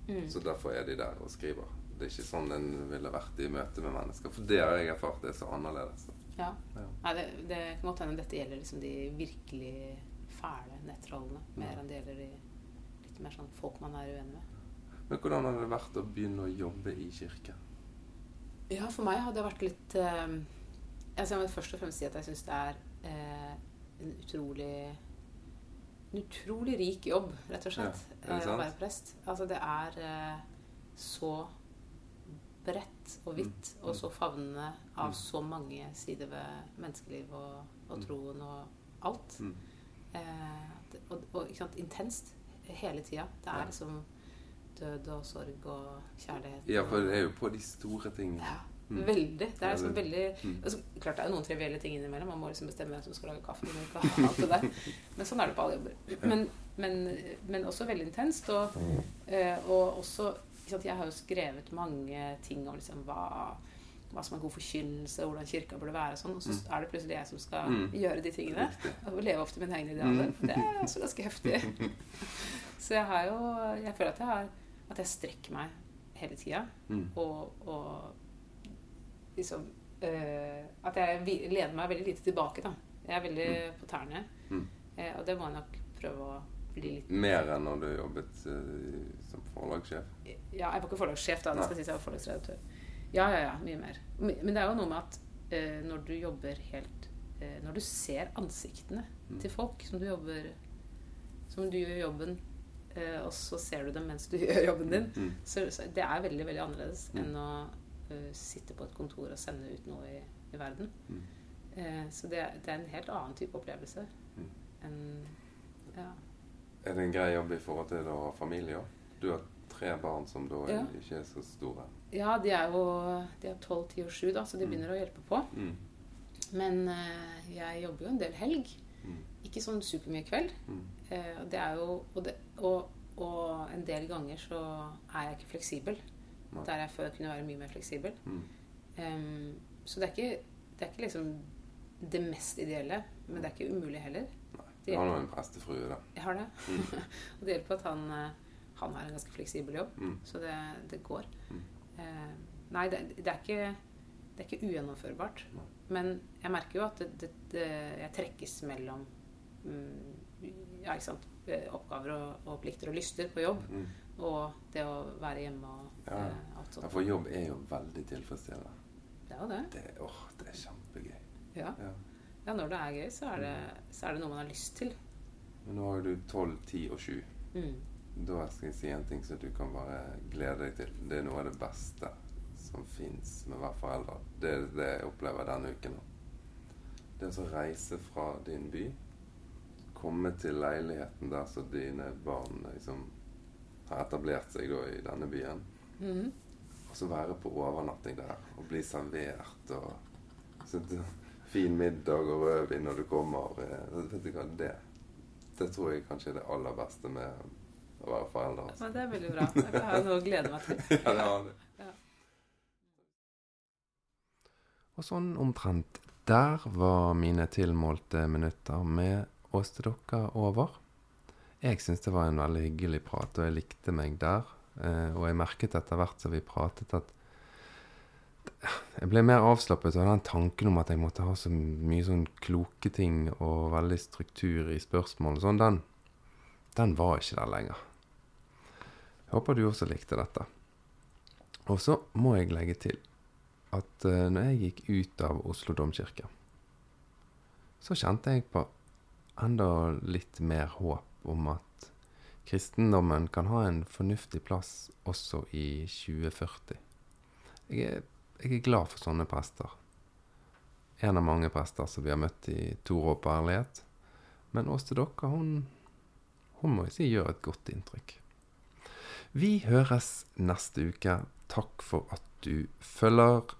Mm. Så derfor er de der og skriver. Det er ikke sånn en ville vært i møte med mennesker. For det har jeg erfart det er så annerledes. Ja. Ja. Nei, det, det kan godt hende dette gjelder liksom de virkelig fæle nettrollene. Mer Ja. enn det gjelder de litt mer sånn folk man er uenig med. Men hvordan har det vært å begynne å jobbe i kirken? Ja, for meg hadde det vært litt eh, altså Jeg må først og fremst si at jeg syns det er eh, en utrolig en utrolig rik jobb, rett og slett, Ja, eh, å være prest. Altså, det er eh, så bredt og vidt Mm. og så favnende av Mm. så mange sider ved menneskeliv og, og Mm. troen og alt. Mm. Eh, og, og intenst hele tida. Det er Ja. liksom død og sorg og kjærlighet. Ja, for det er jo på de store tingene. ja, Mm. veldig. Det er liksom veldig Mm. altså, Klart det er jo noen trivielle ting innimellom. Man må liksom bestemme hvem som skal lage kaffe. Og ikke alt det der. Men sånn er det på alle jobber. Men, men, men også veldig intenst. Og, eh, og også sant, Jeg har jo skrevet mange ting om liksom hva, hva som er god forkynnelse, hvordan kirka burde være og sånn. Og så Mm. er det plutselig jeg som skal Mm. gjøre de tingene. Og leve opp til mine egne idealer. Det er også ganske heftig. Så jeg har jo Jeg føler at jeg har At jeg strekker meg hele tida. Mm. Og, og liksom eh, At jeg lener meg veldig lite tilbake, da. Jeg er veldig på tærne. Mm. Eh, og det må jeg nok prøve å bli litt Mer enn når du jobbet eh, som forlagssjef. Ja, jeg var ikke forlagssjef, da. Det skal sies jeg var forlagsredaktør. Ja, ja, ja. Mye mer. Men det er jo noe med at eh, når du jobber helt Når du ser ansiktene Mm. til folk som du jobber som du gjør jobben, og så ser du dem mens du gjør jobben din. Mm. Så, så det er veldig veldig annerledes Mm. enn å uh, sitte på et kontor og sende ut noe i, i verden. Mm. Uh, så det, det er en helt annen type opplevelse Mm. enn ja. Er det en grei jobb i forhold til å ha familie òg? Du har tre barn som da Ja. ikke er så store. ja, de er jo de er 12, 10 og 7, da, så de Mm. begynner å hjelpe på. Mm. Men uh, jeg jobber jo en del helg. Mm. Ikke sånn supermye kveld. Mm. Eh, det er jo og, det, og, og en del ganger så er jeg ikke fleksibel. Nei. Der jeg før kunne være mye mer fleksibel. Mm. Um, så det er, ikke, det er ikke liksom det mest ideelle, men det er ikke umulig heller. Nei. Du har nå en prestefrue, da. Jeg har det. Mm. og det hjelper at han, eh, han har en ganske fleksibel jobb, Mm. så det, det går. Mm. Eh, nei, det, det, er ikke, det er ikke ugjennomførbart. Men jeg merker jo at det, det, det, jeg trekkes mellom mm, ja? Eh, oppgaver og, og plikter og lyster på jobb, Mm. og det å være hjemme og Ja. eh, alt Ja, for jobb er jo veldig tilfredsstillende. Det er jo det. Det, åh, det er kjempegøy. Ja. Ja. ja, når det er gøy, så er det, så er det noe man har lyst til. Men nå har jo du 12, 10 og 7. Mm. Da skal jeg si en ting som du kan bare glede deg til. Det er noe av det beste som fins med hver forelder. Det er det jeg opplever denne uken. det Det å reise fra din by, komme til leiligheten der så dine barn liksom har etablert seg da i denne byen, Mm. og så være på overnatting der og bli servert og så fin middag og rødvin når du kommer. eh, Vet du hva, det, det tror jeg kanskje er det aller beste med å være forelder. Altså. Men det er veldig bra. Jeg har noe å glede meg til. Ja, det har du. Ja. Og sånn omtrent der var mine tilmålte minutter med Åste dere over. Jeg syns det var en veldig hyggelig prat, og jeg likte meg der. Eh, og jeg merket etter hvert som vi pratet, at jeg ble mer avslappet av den tanken om at jeg måtte ha så mye sånn kloke ting og veldig struktur i spørsmål og sånn. Den, den var ikke der lenger. Jeg håper du også likte dette. Og så må jeg legge til at eh, når jeg gikk ut av Oslo domkirke, så kjente jeg på enda litt mer håp om at kristendommen kan ha en fornuftig plass også i 2040. Jeg er, jeg er glad for sånne prester. En av mange prester som vi har møtt i og på Ærlighet. Men Åste Dokka, hun, hun må jeg si gjør et godt inntrykk. Vi høres neste uke. Takk for at du følger.